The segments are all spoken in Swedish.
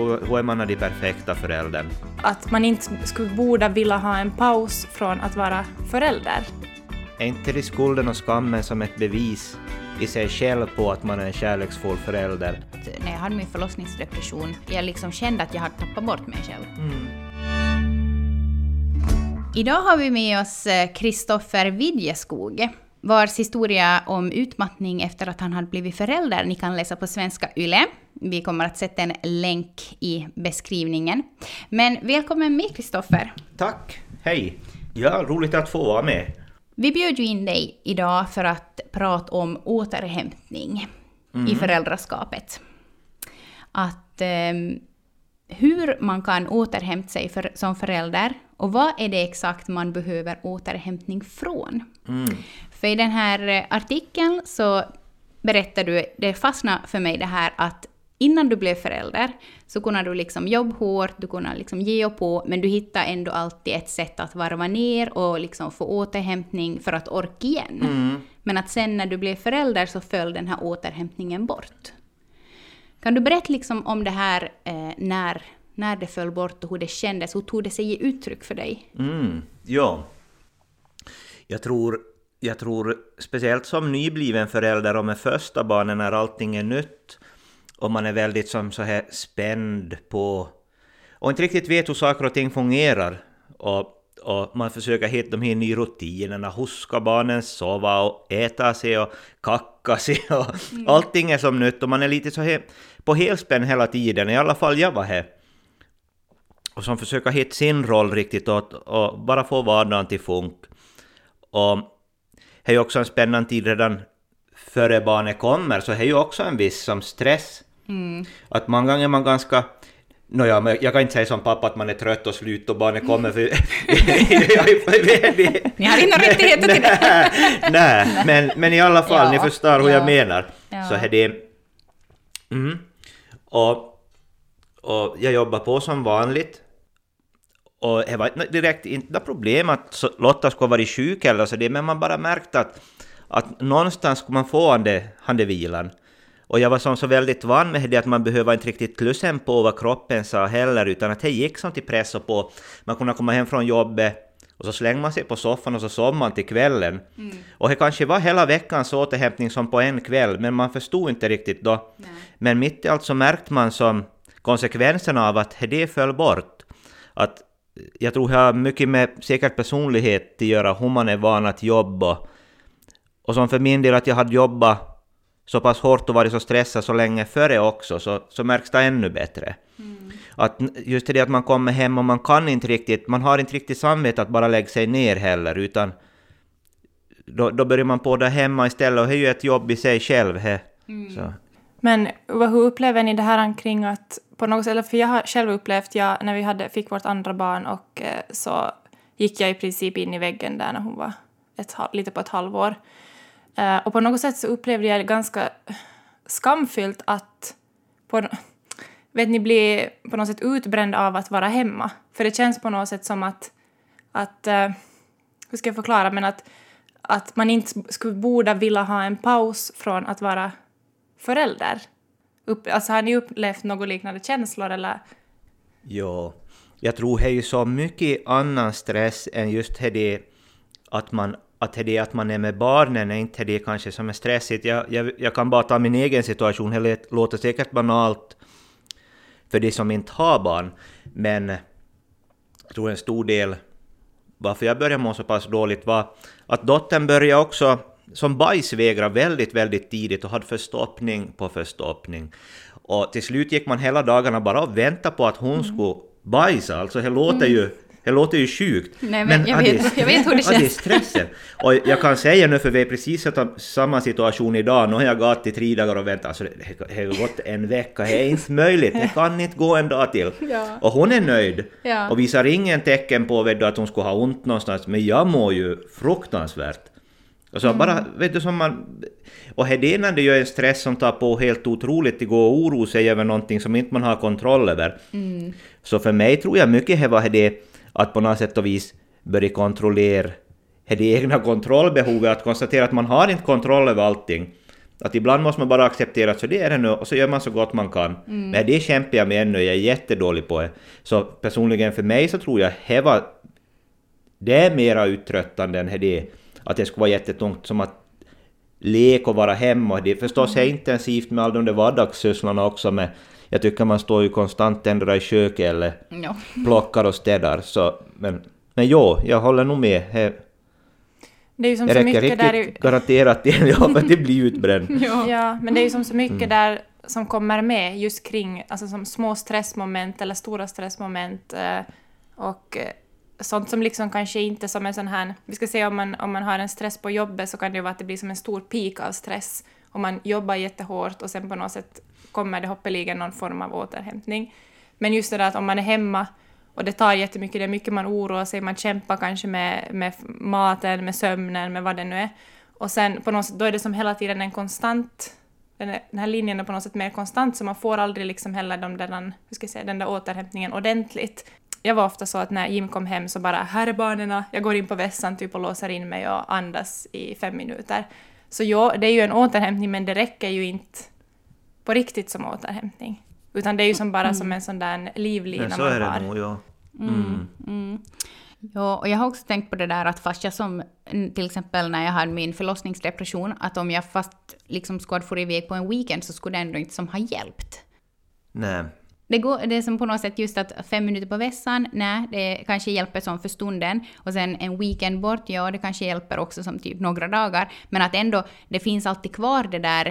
hur, är man den perfekta föräldern? Att man inte skulle borde vilja ha en paus från att vara förälder. Är inte det skulden och skammen som ett bevis i sig själv på att man är en kärleksfull förälder? När jag hade min förlossningsdepression, jag liksom kände att jag hade tappat bort mig själv. Mm. Idag har vi med oss Kristoffer Vidjeskog vars historia om utmattning efter att han hade blivit förälder ni kan läsa på Svenska Yle. Vi kommer att sätta en länk i beskrivningen. Men välkommen med Kristoffer. Tack, hej. Ja, roligt att få vara med. Vi bjöd ju in dig idag för att prata om återhämtning mm. i föräldraskapet. Att eh, hur man kan återhämta sig för, som förälder och vad är det exakt man behöver återhämtning från? Mm. För i den här eh, artikeln så berättar du, det fastnade för mig det här att innan du blev förälder så kunde du liksom jobba hårt, du kunde liksom ge och på, men du hittade ändå alltid ett sätt att varva ner och liksom få återhämtning för att orka igen. Mm. Men att sen när du blev förälder så föll den här återhämtningen bort. Kan du berätta liksom om det här eh, när, när det föll bort och hur det kändes? Hur tog det sig i uttryck för dig? Mm, ja. Jag tror, jag tror speciellt som nybliven förälder och med första barnen när allting är nytt och man är väldigt som så här spänd på och inte riktigt vet hur saker och ting fungerar och och man försöker hitta de här nya rutinerna, hur ska barnen sova och äta sig och kacka sig och mm. allting är som nytt och man är lite så här på helspänn hela tiden, i alla fall jag var här. Och som försöker hitta sin roll riktigt och, och bara få vardagen till funk. Och är ju också en spännande tid redan före barnet kommer, så det är ju också en viss som stress. Mm. Att många gånger är man ganska Nåja, men jag kan inte säga som pappa att man är trött och slut och barnet kommer för... Ni har inga rättigheter till det. Nej, men, men i alla fall, ja, ni förstår hur ja. jag menar. Ja. Så är det... Mm. Och, och jag jobbar på som vanligt. Och det var inte direkt inte problem att Lotta skulle vara sjuk eller så det, men man bara märkte att, att någonstans skulle man få han det vilan. Och jag var som så väldigt van med det att man behöver inte riktigt klussen på vad kroppen sa heller, utan att det gick som till press och på. Man kunde komma hem från jobbet och så slängde man sig på soffan och så sov man till kvällen. Mm. Och det kanske var hela veckans återhämtning som på en kväll, men man förstod inte riktigt då. Nej. Men mitt i allt så märkte man som konsekvenserna av att det föll bort. Att jag tror det har mycket med säkert personlighet att göra, hur man är van att jobba. Och som för min del att jag hade jobbat så pass hårt och varit så stressad så länge före också, så, så märks det ännu bättre. Mm. Att just det att man kommer hem och man kan inte riktigt, man har inte riktigt samvete att bara lägga sig ner heller, utan då, då börjar man på det hemma istället, och det är ju ett jobb i sig själv. He. Mm. Men hur upplever ni det här kring att på något sätt, för jag har själv upplevt, jag, när vi hade, fick vårt andra barn och eh, så gick jag i princip in i väggen där när hon var ett, lite på ett halvår. Eh, och på något sätt så upplevde jag det ganska skamfyllt att på, vet ni, bli på något sätt utbränd av att vara hemma. För det känns på något sätt som att, att eh, hur ska jag förklara, men att, att man inte skulle borde vilja ha en paus från att vara förälder. Upp, alltså har ni upplevt något liknande känslor eller? Ja, jag tror det är ju så mycket annan stress än just det att man att det är att man är med barnen är inte det kanske som är stressigt. Jag, jag, jag kan bara ta min egen situation, det låter säkert banalt för de som inte har barn, men jag tror en stor del varför jag började må så pass dåligt var att dottern började också som bajsvägra väldigt, väldigt tidigt och hade förstoppning på förstoppning. Och till slut gick man hela dagarna bara och väntade på att hon mm. skulle bajsa, alltså det låter mm. ju det låter ju sjukt. Nej, men, men jag, vet, jag vet hur det känns. det är stressen. Och jag kan säga nu, för vi är precis i samma situation idag, nu har jag gått i tre dagar och väntat, alltså det, det har gått en vecka, det är inte möjligt, det kan inte gå en dag till. Ja. Och hon är nöjd ja. och visar ingen tecken på vet du, att hon skulle ha ont någonstans, men jag mår ju fruktansvärt. Alltså mm. bara, vet du, som man... Och det är ju en stress som tar på helt otroligt, det går att oro sig över någonting som inte man har kontroll över. Mm. Så för mig tror jag mycket var det att på något sätt och vis börja kontrollera det egna kontrollbehovet, att konstatera att man har inte kontroll över allting. Att ibland måste man bara acceptera att så det är det nu och så gör man så gott man kan. Mm. Men det kämpar jag med ännu, jag är jättedålig på det. Så personligen för mig så tror jag det var... Det är mera uttröttande än det att det skulle vara jättetungt som att leka och vara hemma. Det är förstås mm. är intensivt med alla de där vardagssysslorna också med jag tycker man står ju konstant ändå i köket eller ja. plockar och städar. Så, men, men jo, jag håller nog med. Det är ju som jag så mycket riktigt där... garanterat till ja, för att det blir utbränd. ja. ja, men det är ju som så mycket mm. där som kommer med just kring alltså som små stressmoment eller stora stressmoment eh, och eh, sånt som liksom kanske inte som en sån här, vi ska säga om man, om man har en stress på jobbet så kan det ju vara att det blir som en stor peak av stress och man jobbar jättehårt och sen på något sätt kommer det hoppeligen någon form av återhämtning. Men just det där att om man är hemma och det tar jättemycket, det är mycket man oroar sig, man kämpar kanske med, med maten, med sömnen, med vad det nu är. Och sen på något sätt, då är det som hela tiden en konstant, den, här linjen är på något sätt mer konstant, så man får aldrig liksom heller de där, hur ska jag säga, den där återhämtningen ordentligt. Jag var ofta så att när Jim kom hem så bara här är barnen, jag går in på vässan typ och låser in mig och andas i fem minuter. Så ja, det är ju en återhämtning men det räcker ju inte på riktigt som återhämtning. Utan det är ju som bara mm. som en sån där livlina man har. Så är det nog, ja. Mm. mm. Mm. Ja, och jag har också tänkt på det där att fast jag som, till exempel när jag hade min förlossningsdepression, att om jag fast liksom skulle få iväg på en weekend så skulle det ändå inte som ha hjälpt. Nej. Det, går, det är som på något sätt just att fem minuter på vässan, nej, det kanske hjälper som för stunden. Och sen en weekend bort, ja, det kanske hjälper också som typ några dagar. Men att ändå, det finns alltid kvar det där...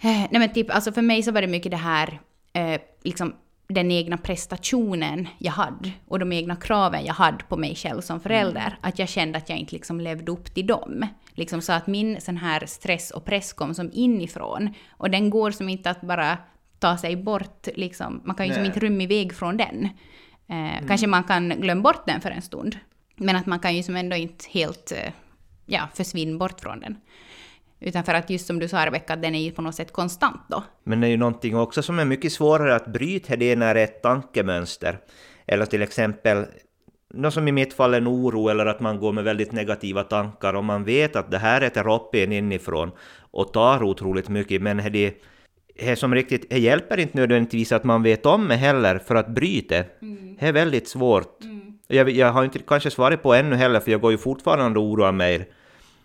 Eh, nej men typ, alltså för mig så var det mycket det här, eh, liksom den egna prestationen jag hade och de egna kraven jag hade på mig själv som förälder. Mm. Att jag kände att jag inte liksom levde upp till dem. Liksom så att min sån här stress och press kom som inifrån. Och den går som inte att bara ta sig bort, liksom. man kan ju som inte rymma iväg från den. Eh, mm. Kanske man kan glömma bort den för en stund. Men att man kan ju som ändå inte helt eh, ja, försvinna bort från den. Utan för att just som du sa Rebecka, den är ju på något sätt konstant då. Men det är ju någonting också som är mycket svårare att bryta, det är när det är ett tankemönster. Eller till exempel, något som i mitt fall är en oro eller att man går med väldigt negativa tankar och man vet att det här äter upp en inifrån och tar otroligt mycket, men det det som riktigt, det hjälper inte nödvändigtvis att man vet om det heller för att bryta. Mm. Det är väldigt svårt. Mm. Jag, jag, har inte kanske svarat på ännu heller, för jag går ju fortfarande och oroar mig,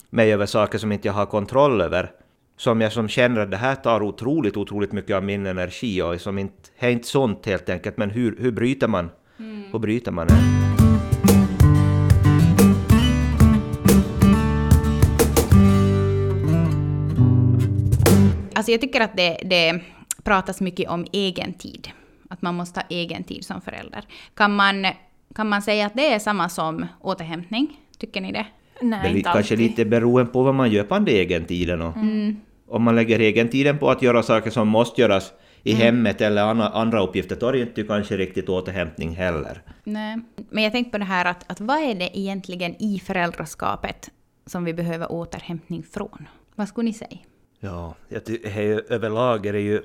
mig över saker som inte jag har kontroll över. Som jag som känner att det här tar otroligt, otroligt mycket av min energi och som inte, det är inte sånt helt enkelt, men hur, hur bryter man? Mm. Hur bryter man det? Alltså jag tycker att det, det pratas mycket om egen tid. Att man måste ha egen tid som förälder. Kan man, kan man säga att det är samma som återhämtning? Tycker ni det? Nej, inte Kanske alltid. lite beroende på vad man gör på den egen tiden. Mm. Om man lägger egen tiden på att göra saker som måste göras i mm. hemmet eller andra, andra uppgifter, då är det inte kanske riktigt återhämtning heller. Nej, men jag tänkte på det här att, att vad är det egentligen i föräldraskapet som vi behöver återhämtning från? Vad skulle ni säga? Ja, jag tycker överlag är det ju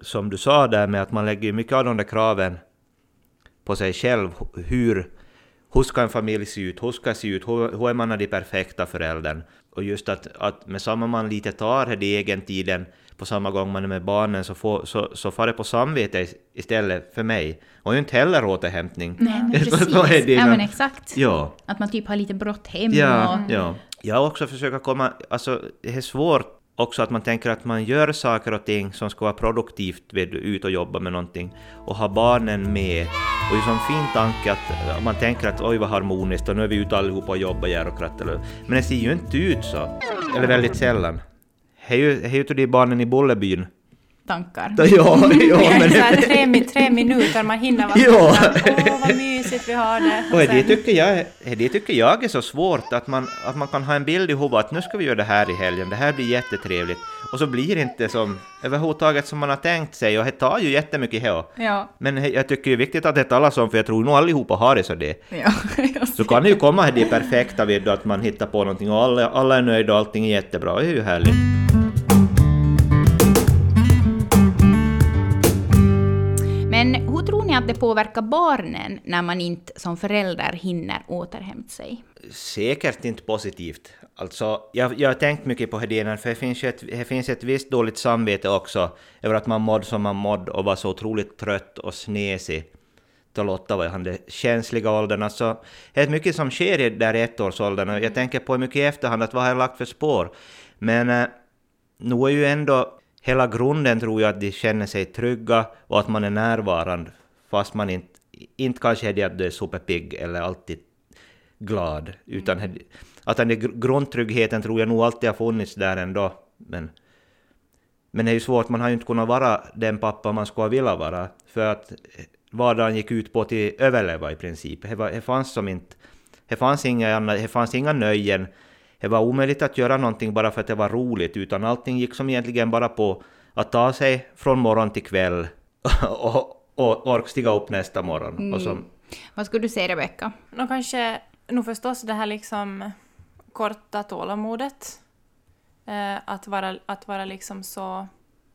som du sa där med att man lägger mycket av de där kraven på sig själv. Hur, hur ska en familj se ut? Hur ska se ut? Hur, hur är man den perfekta föräldern? Och just att, att med samma man lite tar det egen tiden på samma gång man är med barnen så, får, så, så far det på samvete istället för mig. Och inte heller återhämtning. Nej, men precis. det, ja, men exakt. Ja. Att man typ har lite brått hem. Ja, och... ja. Jag har också försökt komma... Alltså, det är svårt också att man tänker att man gör saker och ting som ska vara produktivt vid ut och jobba med någonting och ha barnen med. Och det är en sån fin tanke att eh, man tänker att oj vad harmoniskt och nu är vi ute allihopa och jobbar här och krattar. Men det ser ju inte ut så. Eller väldigt sällan. Det är ju de barnen i Bollebyn tankar. Ja, ja, men... så här, tre, tre minuter, man hinner vara ja. Åh, vad mysigt vi har det. Och, och det, tycker jag, det tycker jag är så svårt, att man, att man kan ha en bild i huvudet att nu ska vi göra det här i helgen, det här blir jättetrevligt. Och så blir det inte som överhuvudtaget som man har tänkt sig, och det tar ju jättemycket här. Ja. Men jag tycker det är viktigt att det talas om, för jag tror nog allihopa har det så det. Ja, så kan det ju komma det perfekta vid att man hittar på någonting och alla, alla är nöjda och allting är jättebra, det är ju härligt. Att det påverkar barnen när man inte som förälder hinner återhämta sig? Säkert inte positivt. Alltså, jag, jag har tänkt mycket på Hedinen, för det finns, ett, det finns ett visst dåligt samvete också över att man mådde som man mådde och var så otroligt trött och snesig. Lotta var han den känsliga åldern. Alltså, det är mycket som sker i där ettårsåldern och jag tänker på mycket i efterhand att vad har jag lagt för spår? Men eh, nu är ju ändå hela grunden tror jag att de känner sig trygga och att man är närvarande fast man inte, inte kanske är det att du är superpigg eller alltid glad, utan mm. att den grundtryggheten tror jag nog alltid har funnits där ändå. Men, men det är ju svårt, man har ju inte kunnat vara den pappa man skulle vilja vara, för att vardagen gick ut på att överleva i princip. Det, var, det fanns som inte... Det fanns inga, det fanns inga nöjen. Det var omöjligt att göra någonting bara för att det var roligt, utan allting gick som egentligen bara på att ta sig från morgon till kväll och, och, och stiga upp nästa morgon. Mm. Och som... Vad skulle du säga, Rebecka? No, kanske nog förstås det här liksom korta tålamodet. Eh, att, vara, att vara liksom så,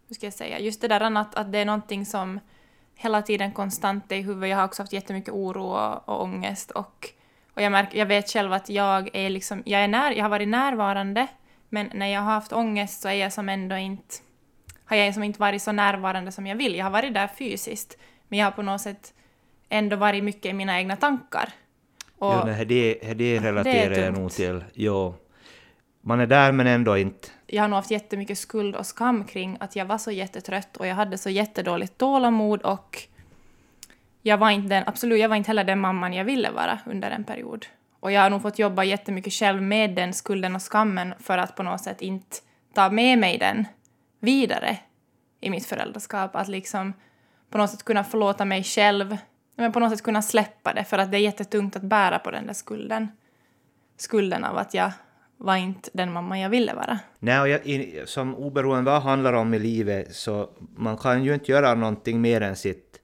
hur ska jag säga, just det där att, att det är någonting som hela tiden konstant är i huvudet. Jag har också haft jättemycket oro och, och ångest och, och jag, märker, jag vet själv att jag är liksom, jag är när, jag har varit närvarande men när jag har haft ångest så är jag som ändå inte, har jag som inte varit så närvarande som jag vill. Jag har varit där fysiskt men jag har på något sätt ändå varit mycket i mina egna tankar. Och nej, det, det relaterar det jag nog till. Jo. Man är där men ändå inte. Jag har nog haft jättemycket skuld och skam kring att jag var så jättetrött och jag hade så jättedåligt tålamod och jag var inte den, absolut, jag var inte heller den mamman jag ville vara under en period. Och jag har nog fått jobba jättemycket själv med den skulden och skammen för att på något sätt inte ta med mig den vidare i mitt föräldraskap. Att liksom på något sätt kunna förlåta mig själv men på något sätt kunna släppa det för att det är jättetungt att bära på den där skulden. Skulden av att jag var inte den mamma jag ville vara. Nej, och jag, som oberoende vad handlar om i livet så man kan ju inte göra någonting mer än sitt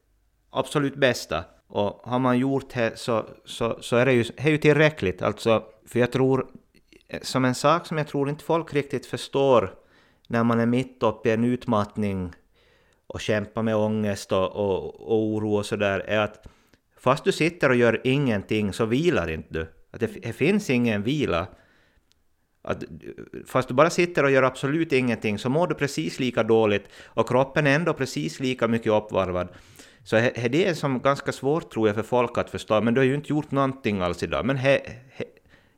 absolut bästa. Och har man gjort det så, så, så är det ju, det är ju tillräckligt. Alltså, för jag tror, som en sak som jag tror inte folk riktigt förstår när man är mitt uppe i en utmattning och kämpa med ångest och, och, och oro och sådär är att fast du sitter och gör ingenting så vilar inte du. Att det, det finns ingen vila. Att, fast du bara sitter och gör absolut ingenting så mår du precis lika dåligt och kroppen är ändå precis lika mycket uppvarvad. Så he, he, det är som ganska svårt tror jag för folk att förstå, men du har ju inte gjort någonting alls idag. Men he, he,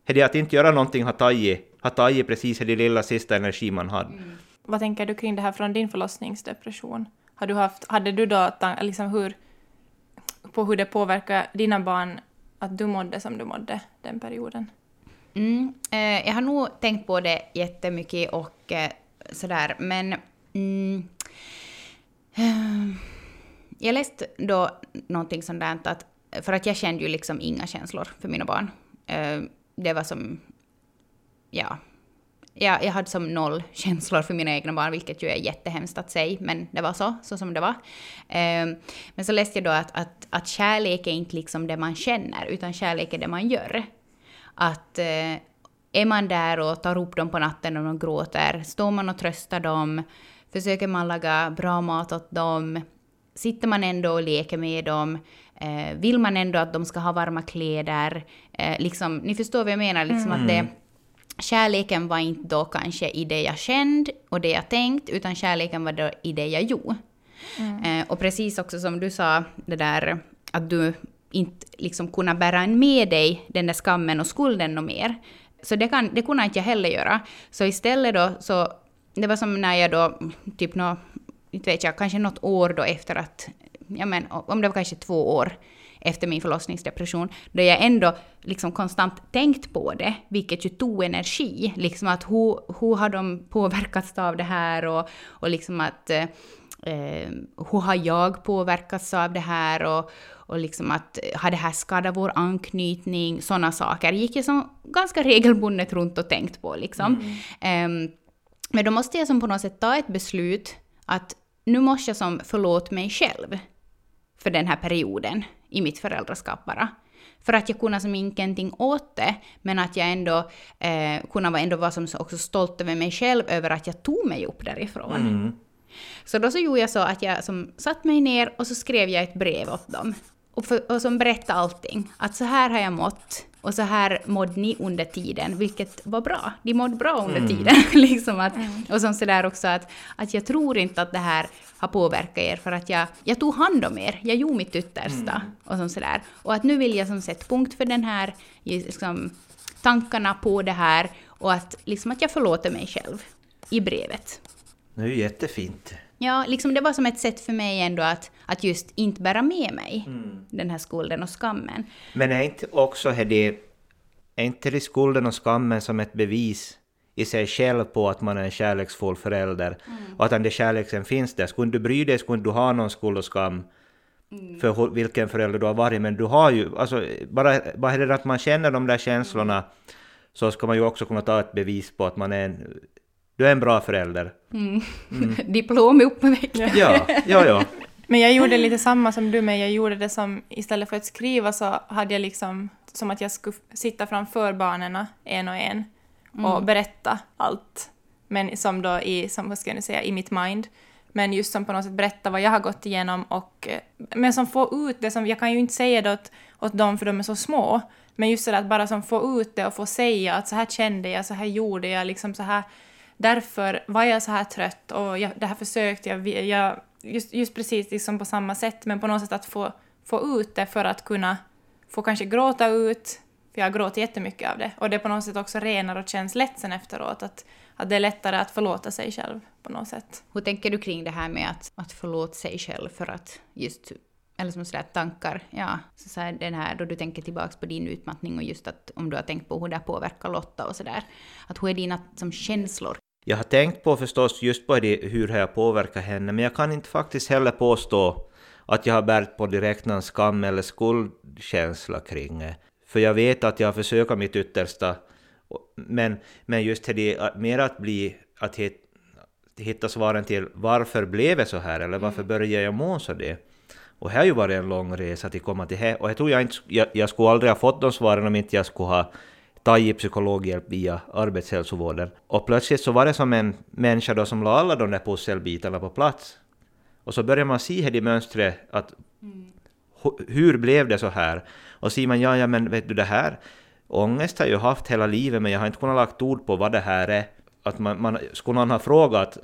he det att inte göra någonting har tagit, har tagit precis det lilla sista energi man hade. Mm. Vad tänker du kring det här från din förlossningsdepression? Har du haft, hade du då liksom hur, på hur det påverkar dina barn att du mådde som du mådde den perioden? Mm, eh, jag har nog tänkt på det jättemycket och eh, sådär, men mm, eh, jag läste då någonting sånt där att, för att jag kände ju liksom inga känslor för mina barn. Eh, det var som, ja, jag, jag hade som noll känslor för mina egna barn, vilket ju är jättehemskt att säga, men det var så, så som det var. Um, men så läste jag då att, att, att kärlek är inte liksom det man känner, utan kärlek är det man gör. Att uh, är man där och tar upp dem på natten när de gråter, står man och tröstar dem, försöker man laga bra mat åt dem, sitter man ändå och leker med dem, eh, vill man ändå att de ska ha varma kläder, eh, liksom, ni förstår vad jag menar, liksom mm. att det kärleken var inte då kanske i det jag kände och det jag tänkt, utan kärleken var då i det jag gjorde. Mm. Eh, och precis också som du sa, det där att du inte liksom kunna bära med dig den där skammen och skulden och mer. Så det, kan, det kunde inte jag heller göra. Så istället då, så det var som när jag då, typ nå, inte vet jag, kanske något år då efter att, ja men om det var kanske två år, efter min förlossningsdepression, då jag ändå liksom konstant tänkt på det, vilket ju tog energi. Liksom att hur, hur har de påverkats av det här och, och liksom att eh, hur har jag påverkats av det här och, och liksom att har det här skadat vår anknytning, sådana saker gick jag som ganska regelbundet runt och tänkt på liksom. Mm. Um, men då måste jag som på något sätt ta ett beslut att nu måste jag som förlåta mig själv för den här perioden i mitt föräldraskap bara. För att jag kunde som ingenting åt det, men att jag ändå eh, kunde ändå vara som också stolt över mig själv över att jag tog mig upp därifrån. Mm. Så då så gjorde jag så att jag som satt mig ner och så skrev jag ett brev åt dem. Och, för, och som berättade allting. Att så här har jag mått och så här mådde ni under tiden, vilket var bra. De mådde bra under mm. tiden. liksom att, mm. Och som sådär också att, att jag tror inte att det här har påverkat er för att jag, jag tog hand om er, jag gjorde mitt yttersta. Mm. Och, som sådär. och att nu vill jag som sätta punkt för den här liksom, tankarna på det här och att, liksom, att jag förlåter mig själv i brevet. Det är ju jättefint. Ja, liksom det var som ett sätt för mig ändå att, att just inte bära med mig mm. den här skulden och skammen. Men är inte också det, är inte det skulden och skammen som ett bevis i sig själv på att man är en kärleksfull förälder mm. och att den där kärleken finns där. Skulle du bry dig skulle du ha någon skuld och skam mm. för vilken förälder du har varit, men du har ju, alltså bara, bara det att man känner de där känslorna så ska man ju också kunna ta ett bevis på att man är en du är en bra förälder. Mm. Mm. Diplom upp på väggen. Ja, ja, ja. Men jag gjorde lite samma som du, men jag gjorde det som istället för att skriva så hade jag liksom som att jag skulle sitta framför barnen en och en och mm. berätta allt. Men som då i, som, vad ska jag nu säga, i mitt mind. Men just som på något sätt berätta vad jag har gått igenom och men som få ut det som, jag kan ju inte säga det åt, åt dem för de är så små, men just det att bara som få ut det och få säga att så här kände jag, så här gjorde jag, liksom så här därför var jag så här trött och jag, det här försökte jag, jag just, just precis liksom på samma sätt, men på något sätt att få, få ut det för att kunna få kanske gråta ut, för jag gråter jättemycket av det, och det på något sätt också renar och känns lätt sen efteråt, att, att det är lättare att förlåta sig själv på något sätt. Hur tänker du kring det här med att, att förlåta sig själv för att just eller som sådär tankar, ja, så, så här, den här då du tänker tillbaks på din utmattning och just att om du har tänkt på hur det påverkar Lotta och sådär, att hur är dina som känslor jag har tänkt på förstås just på det, hur har jag påverkat henne, men jag kan inte faktiskt heller påstå att jag har bärt på direkt någon skam eller skuldkänsla kring det. För jag vet att jag har försökt mitt yttersta, men, men just det mer att bli, att hitta svaren till varför blev det så här, eller varför mm. började jag må så det? Och här har ju varit en lång resa till att komma till här, och jag tror jag inte, jag, jag skulle aldrig ha fått de svaren om inte jag skulle ha tagit psykologhjälp via arbetshälsovården. Och plötsligt så var det som en människa då som la alla de där pusselbitarna på plats. Och så börjar man se här i mönstret att mm. Hur blev det så här? Och ser man, ja, ja men vet du det här, ångest har jag haft hela livet men jag har inte kunnat lagt ord på vad det här är. Att man, man, skulle någon ha frågat,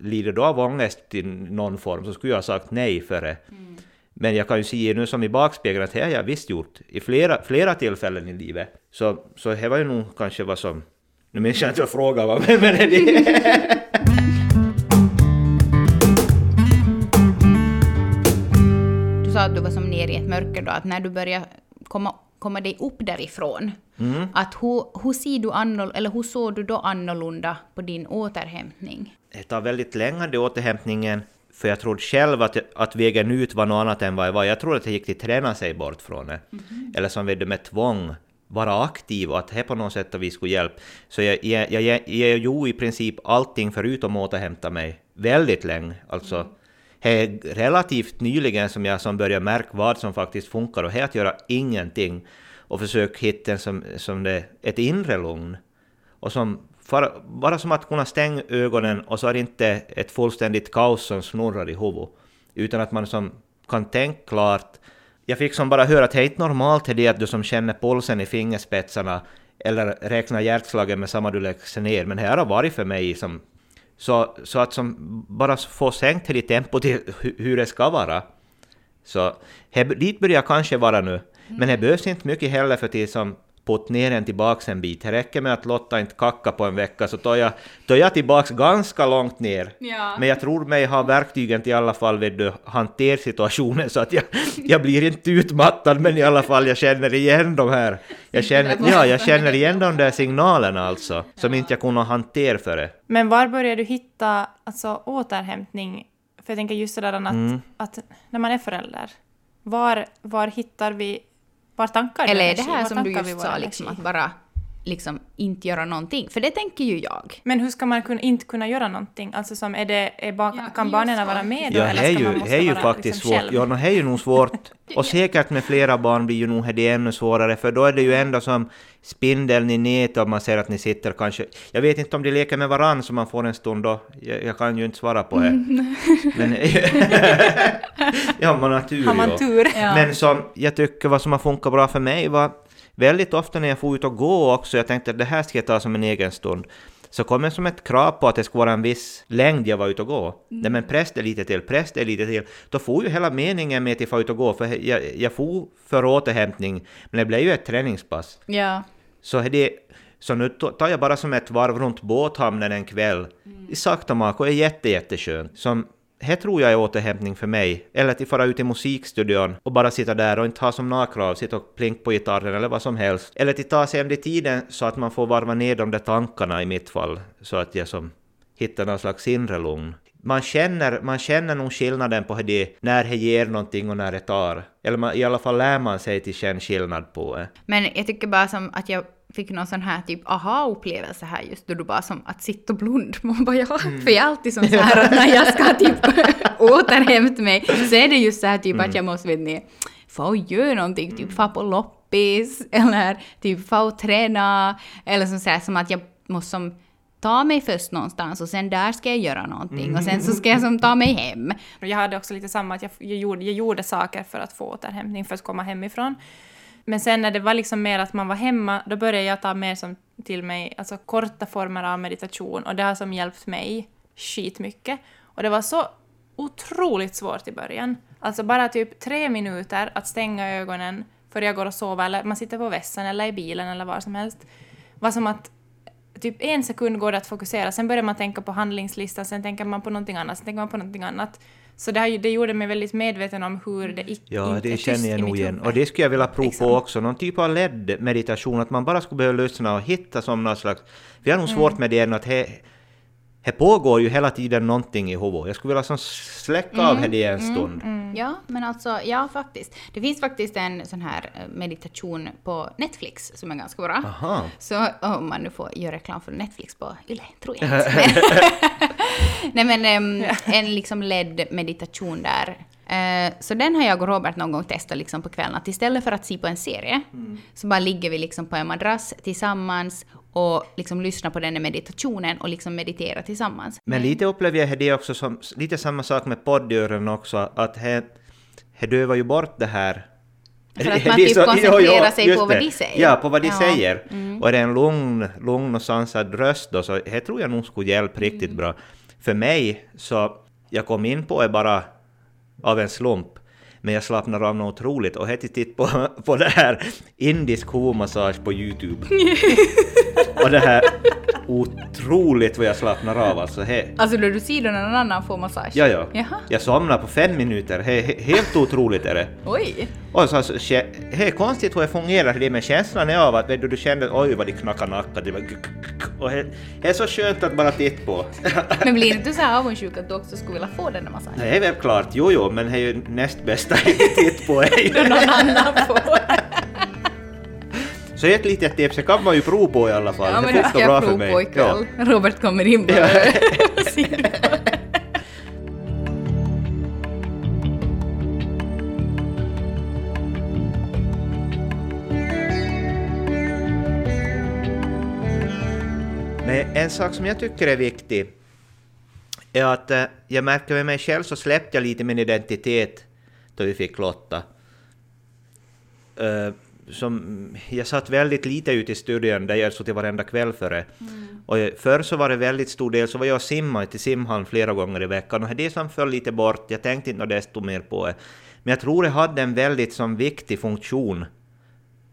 lider du av ångest i någon form, så skulle jag ha sagt nej före. Mm. Men jag kan ju se nu som i bakspegeln att det har jag visst gjort i flera, flera tillfällen i livet. Så, så det var ju nog kanske vad som... Nu minns jag inte vad frågan var, men, men det... mörker då, att när du började komma, komma dig upp därifrån, mm. att hur, hur, ser du annor, eller hur såg du då annorlunda på din återhämtning? Det tar väldigt länge, det återhämtningen. För jag trodde själv att, att vägen ut var något annat än vad jag var. Jag trodde att det gick att träna sig bort från det. Mm. Eller som med tvång, vara aktiv och att det på något sätt att vi skulle hjälpa. Så jag, jag, jag, jag, jag gjorde i princip allting förutom att återhämta mig väldigt länge. Alltså, mm det är relativt nyligen som jag som börjar märka vad som faktiskt funkar och det är att göra ingenting och försöka hitta en som, som det, ett inre lugn. Och som för, bara som att kunna stänga ögonen och så är det inte ett fullständigt kaos som snurrar i huvudet, utan att man som kan tänka klart. Jag fick som bara höra att det är inte normalt det att du som känner pulsen i fingerspetsarna eller räknar hjärtslagen med samma du läggs ner, men det har varit för mig som så, så att som bara få sänkt lite tempo till hur det ska vara. Så här, dit börjar jag kanske vara nu, men det behövs inte mycket heller för till som putt ner den tillbaks en bit. Det räcker med att Lotta inte kacka på en vecka så tar jag, tar jag tillbaks ganska långt ner. Ja. Men jag tror mig ha verktygen till i alla fall vid du hantera situationen så att jag, jag blir inte utmattad men i alla fall jag känner igen de här. Jag känner, ja, jag känner igen de där signalerna alltså som inte jag kunde hantera före. Men var börjar du hitta alltså, återhämtning? För jag tänker just det där att, mm. att när man är förälder, var, var hittar vi var tankar Eller är det här som du just sa, liksom, att bara liksom inte göra någonting. För det tänker ju jag. Men hur ska man kunna, inte kunna göra någonting? Alltså som är det, är ba, ja, kan barnen vara med då? Ja, eller ska ju, man måste är ju vara faktiskt liksom svårt. Själv? Ja, det är ju nog svårt. Och säkert med flera barn blir ju nog det ännu svårare, för då är det ju ändå som spindeln i nätet och man ser att ni sitter kanske... Jag vet inte om de leker med varann så man får en stund då. Jag, jag kan ju inte svara på det. Men... ja, man har tur Har man tur. Ja. Men som jag tycker vad som har funkat bra för mig var väldigt ofta när jag får ut och gå också, jag tänkte att det här ska jag ta som en egen stund, så kom det som ett krav på att det skulle vara en viss längd jag var ute och gå. Mm. Nej men press det lite till, press det lite till. Då får ju hela meningen med att jag får ut och gå, för jag, jag får för återhämtning, men det blev ju ett träningspass. Ja. Så, det, så nu tar jag bara som ett varv runt båthamnen en kväll mm. i Saktamak och är jätte, jätteskönt. Som det tror jag är återhämtning för mig. Eller att fara ut i musikstudion och bara sitta där och inte ha som några krav, sitta och plinka på gitarren eller vad som helst. Eller att ta sig ändå tiden så att man får varva ner de där tankarna i mitt fall, så att jag som hittar någon slags inre lugn. Man känner, man känner nog skillnaden på det, när det ger någonting och när det tar. Eller man, i alla fall lär man sig till känna skillnad på det. Men jag tycker bara som att jag fick någon sån här typ aha-upplevelse här just då du bara som att sitta och blunda. Man bara ja, mm. för jag är alltid som så här när jag ska typ återhämta mig så är det just så här typ mm. att jag måste vet ni, få göra någonting, typ få på loppis eller typ få träna eller som, så här, som att jag måste som ta mig först någonstans och sen där ska jag göra någonting och sen så ska jag som ta mig hem. Jag hade också lite samma att jag, jag, gjorde, jag gjorde saker för att få återhämtning, för att komma hemifrån. Men sen när det var liksom mer att man var hemma, då började jag ta mer som till mig, alltså korta former av meditation och det har som hjälpt mig skitmycket. Och det var så otroligt svårt i början. Alltså bara typ tre minuter att stänga ögonen för jag går och sover eller man sitter på vässen eller i bilen eller var som helst. var som att typ en sekund går det att fokusera, sen börjar man tänka på handlingslistan, sen tänker man på någonting annat, sen tänker man på någonting annat. Så det, här, det gjorde mig väldigt medveten om hur det icke Ja, det känner jag nog igen. Och det skulle jag vilja prova liksom. på också, någon typ av ledd meditation, att man bara skulle behöva lyssna och hitta som någon slags... Vi har nog svårt mm. med det än att he, det pågår ju hela tiden någonting i huvudet. Jag skulle vilja som släcka mm, av det i en mm, stund. Mm. Ja, men alltså, ja faktiskt. Det finns faktiskt en sån här eh, meditation på Netflix som är ganska bra. Aha. Så om man nu får göra reklam för Netflix på Yle, tror jag inte. Nej men um, en liksom ledd meditation där. Uh, så den har jag och Robert någon gång testat liksom på kvällen, att istället för att se på en serie, mm. så bara ligger vi liksom på en madrass tillsammans och liksom lyssna på den här meditationen och liksom meditera tillsammans. Men lite upplever jag det också som lite samma sak med poddören också, att det, det dövar ju bort det här för att man typ koncentrerar sig på vad de säger. Ja, på vad de ja. säger. Mm. Och är det en lugn, lugn och sansad röst då, så det tror jag nog skulle hjälpa riktigt mm. bra. För mig, så jag kom in på det bara av en slump, men jag slappnar av något otroligt och hette titt på, på det här indisk hovmassage på Youtube. och det här otroligt vad jag slappnar av alltså. He. Alltså när du ser när någon annan får massage? Ja, ja. Jaha. Jag somnar på fem minuter. He, he, helt otroligt är det. Oj! Och så, alltså, är konstigt hur det fungerar det men känslan är av att du, du kände oj vad det knackar nacka. Det, var, och är så skönt att bara titta på. men blir inte du så här avundsjuk att du också skulle vilja få den där massagen? Det är väl klart, jo jo, men det är ju näst bästa att titta på. Då någon annan får. Så ett litet tips, det kan man ju prova på i alla fall. Ja, men det funkar bra för mig. Ja. Robert kommer in bara. Men en sak som jag tycker är viktig är att jag märker med mig själv så släppte jag lite min identitet då vi fick Lotta. Som, jag satt väldigt lite ute i studion där jag suttit varenda kväll före. Mm. Och förr så var det väldigt stor del, så var jag och simmade till simhallen flera gånger i veckan och det som föll lite bort, jag tänkte inte desto mer på det. Men jag tror det hade en väldigt som viktig funktion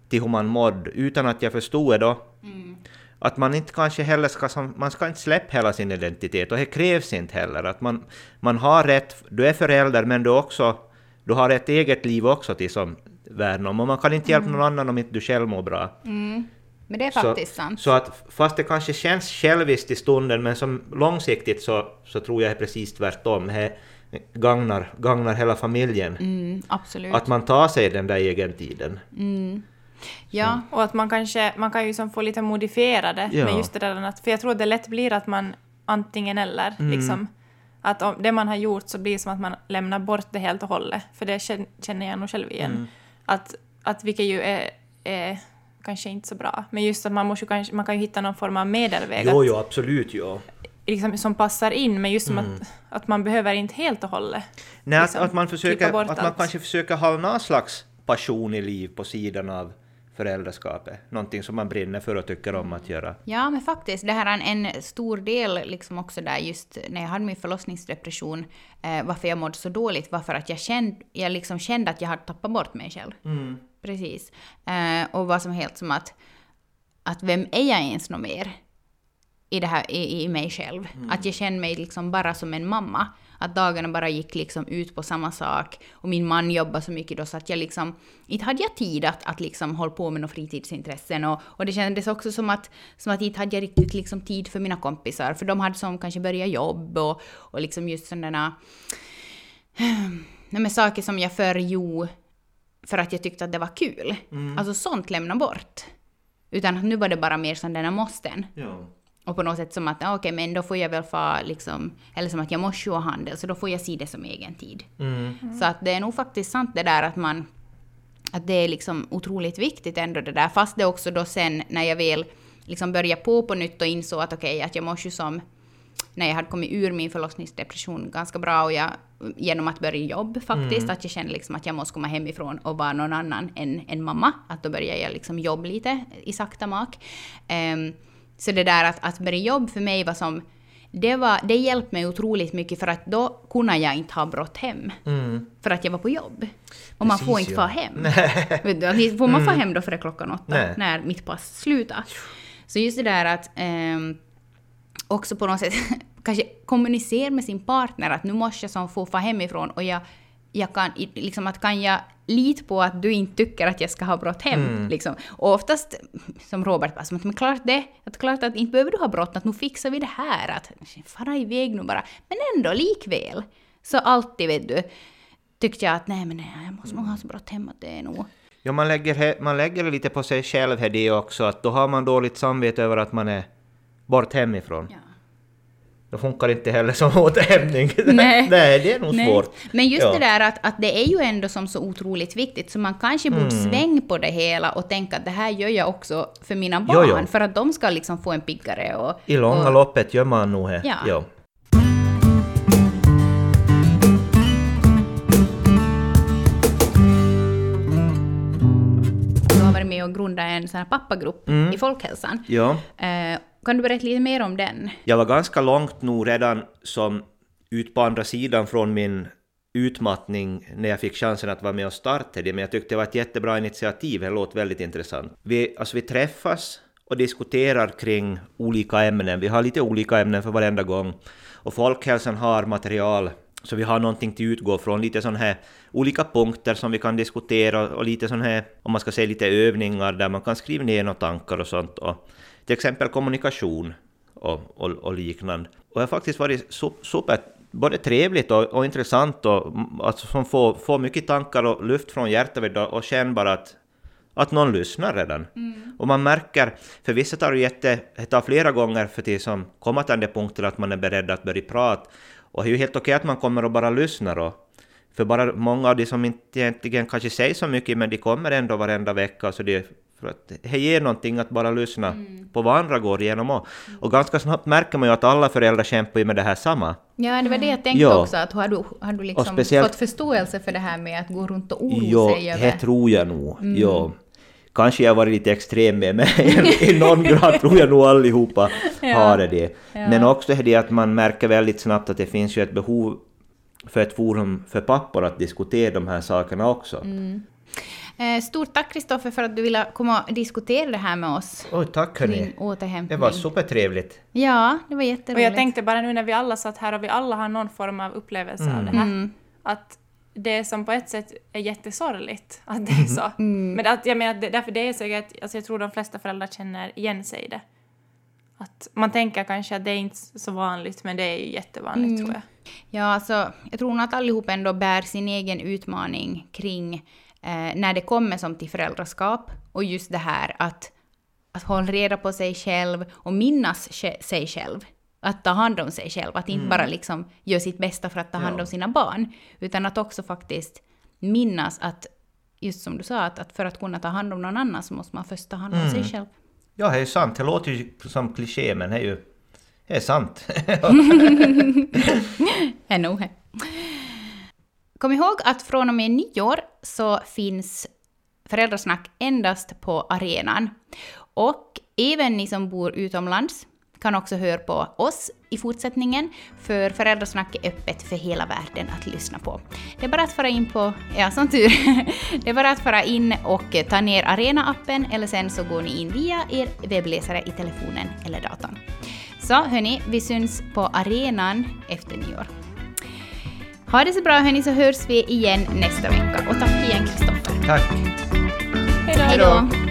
till hur man mådde, utan att jag förstod det då. Mm. Att man inte kanske heller ska, man ska inte släppa hela sin identitet, och det krävs inte heller. Att man, man har rätt, du är förälder men du också, du har ett eget liv också till som, värna om. Och man kan inte hjälpa mm. någon annan om inte du själv mår bra. Mm. Men det är faktiskt så, sant. Så att fast det kanske känns själviskt i stunden, men som långsiktigt så, så tror jag är precis tvärtom. Det gagnar, gagnar hela familjen. Mm, absolut. Att man tar sig den där egen tiden. Mm. Ja. Och att man kanske, man kan ju som få lite modifiera det Ja. med just det där för jag tror att det lätt blir att man antingen eller, liksom. Att om det man har gjort så blir det som att man lämnar bort det helt och hållet, för det kän- känner jag nog själv igen. Att, att vilket ju är, är kanske inte så bra, men just att man måste kanske, man kan ju hitta någon form av medelväg Jo, att, jo, absolut, jo. liksom, som passar in, men just som att, att man behöver inte helt och hållet. Nej, liksom, att, man försöker, att man allt. kanske försöker ha någon slags passion i liv på sidan av föräldraskapet. Någonting som man brinner för och tycker om att göra. Ja, men faktiskt. Det här är en, en stor del liksom också där just när jag hade min förlossningsdepression, eh, varför jag mådde så dåligt var för att jag kände, jag liksom kände att jag hade tappat bort mig själv. Precis. Eh, och var som helt som att, att vem är jag ens något mer? I, det här, i, i mig själv. Att jag kände mig liksom bara som en mamma. Att dagarna bara gick liksom ut på samma sak. Och min man jobbade så mycket då så att jag liksom... Inte hade jag tid att, att liksom hålla på med några fritidsintressen. Och, och det kändes också som att, som att inte hade jag riktigt liksom tid för mina kompisar. För de hade som kanske börjat jobb och, och liksom just sådana... Nej, men saker som jag förr gjorde för att jag tyckte att det var kul. Alltså sånt lämna bort. Utan nu var det bara mer som den här måsten. Ja. Och på något sätt som att, okej, men då får jag väl få liksom, eller som att jag måste ju ha handel, så då får jag se det som egen tid. Så att det är nog faktiskt sant det där att man, att det är liksom otroligt viktigt ändå det där, fast det också då sen när jag väl liksom började på på nytt och insåg att okej, att jag måste ju som, när jag hade kommit ur min förlossningsdepression ganska bra och jag, genom att börja jobb faktiskt, att jag kände liksom att jag måste komma hemifrån och vara någon annan än, än mamma. Att då började jag liksom jobba lite i sakta mak. Ehm, så det där att, att börja jobb för mig var som, det, var, det hjälpte mig otroligt mycket för att då kunde jag inte ha brått hem. För att jag var på jobb. Och man får Mm. Precis, inte ja. få hem. Får man få hem då före klockan åtta, Nej. när mitt pass slutar. Så just det där att ehm, också på något sätt kanske kommunicera med sin partner att nu måste jag som få få hemifrån och jag, jag kan, liksom att kan jag lita på att du inte tycker att jag ska ha brått hem? Mm. Liksom. Och oftast, som Robert bara, som att men klart det, att klart att inte behöver du ha brått, att nu fixar vi det här, att fara iväg nu bara. Men ändå likväl. Så alltid vet du, tyckte jag att nej men nej, jag måste nog ha så brått hem att det är nog... Ja, man lägger, man lägger lite på sig själv här det också, att då har man dåligt samvete över att man är bort hemifrån. Ja. Då funkar inte heller som återhämtning. Nej. Nej, det är nog Nej. svårt. Men just Ja. det där att, att det är ju ändå som så otroligt viktigt, så man kanske borde Mm. svänga på det hela och tänka att det här gör jag också för mina barn, Jo, jo. för att de ska liksom få en piggare och... I långa och, loppet gör man nog det. Ja. Jo. Med och grundat en sån här pappagrupp Mm. i folkhälsan. Ja. Eh, kan du berätta lite mer om den? Jag var ganska långt nog redan som ut på andra sidan från min utmattning när jag fick chansen att vara med och starta det, men jag tyckte det var ett jättebra initiativ, det låter väldigt intressant. Vi, alltså vi träffas och diskuterar kring olika ämnen, vi har lite olika ämnen för varenda gång. Och Folkhälsan har material, så vi har någonting till utgå från, lite sån här olika punkter som vi kan diskutera och lite sån här, om man ska säga lite övningar där man kan skriva ner några tankar och sånt. Och till exempel kommunikation och, och, och liknande. Och det har faktiskt varit su- super, både trevligt och, och intressant och mm, att som få, få mycket tankar och luft från hjärtat och känna bara att, att någon lyssnar redan. Och man märker, för vissa tar det jätte, det tar flera gånger för till som komma till den punkten att man är beredd att börja prata. Och det är ju helt okej att man kommer och bara lyssnar och för bara många av de som inte egentligen kanske säger så mycket, men de kommer ändå varenda vecka, så det, för att det ger någonting att bara lyssna på vad andra går igenom. Och, och ganska snabbt märker man ju att alla föräldrar kämpar ju med det här samma. Ja, det var det jag tänkte Ja. också, att har du, har du liksom fått förståelse för det här med att gå runt och oroa Jo, sig det över... tror jag nog. Jo. Kanske jag har varit lite extrem med, men i någon grad tror jag nog allihopa har det. Men också det att man märker väldigt snabbt att det finns ju ett behov för ett forum för pappor att diskutera de här sakerna också. Eh, stort tack Kristoffer för att du ville komma och diskutera det här med oss. Oj, tack hörni. Det var supertrevligt. Ja, det var Och jätteroligt. jag tänkte bara nu när vi alla satt här och vi alla har någon form av upplevelse av det här, Mm. att det som på ett sätt är jättesorgligt att det är så. Mm. Men att, jag menar, därför det är säkert, alltså jag tror de flesta föräldrar känner igen sig i det. Att man tänker kanske att det är inte så vanligt, men det är ju jättevanligt Mm. tror jag. Ja, alltså, jag tror nog att allihop ändå bär sin egen utmaning kring eh, när det kommer som till föräldraskap Och just det här att, att hålla reda på sig själv och minnas sig själv. Att ta hand om sig själv, att inte mm. bara liksom göra sitt bästa för att ta hand om sina barn, utan att också faktiskt minnas att, just som du sa, att, att för att kunna ta hand om någon annan så måste man först ta hand om mm. sig själv. Ja, det är sant. Det låter ju som kliché, men det är ju det är sant. är nog Kom ihåg att från och med nyår så finns Föräldrasnack endast på arenan. Och även ni som bor utomlands kan också höra på oss i fortsättningen, för Föräldrasnack är öppet för hela världen att lyssna på. Det är bara att fara in på, ja som tur, det är bara att fara in och ta ner Arena-appen eller sen så går ni in via er webbläsare i telefonen eller datorn. Så hörni, vi syns på arenan efter nyår. Ha det så bra hörni, så hörs vi igen nästa vecka. Och tack igen Kristoffer. Tack. Hej då.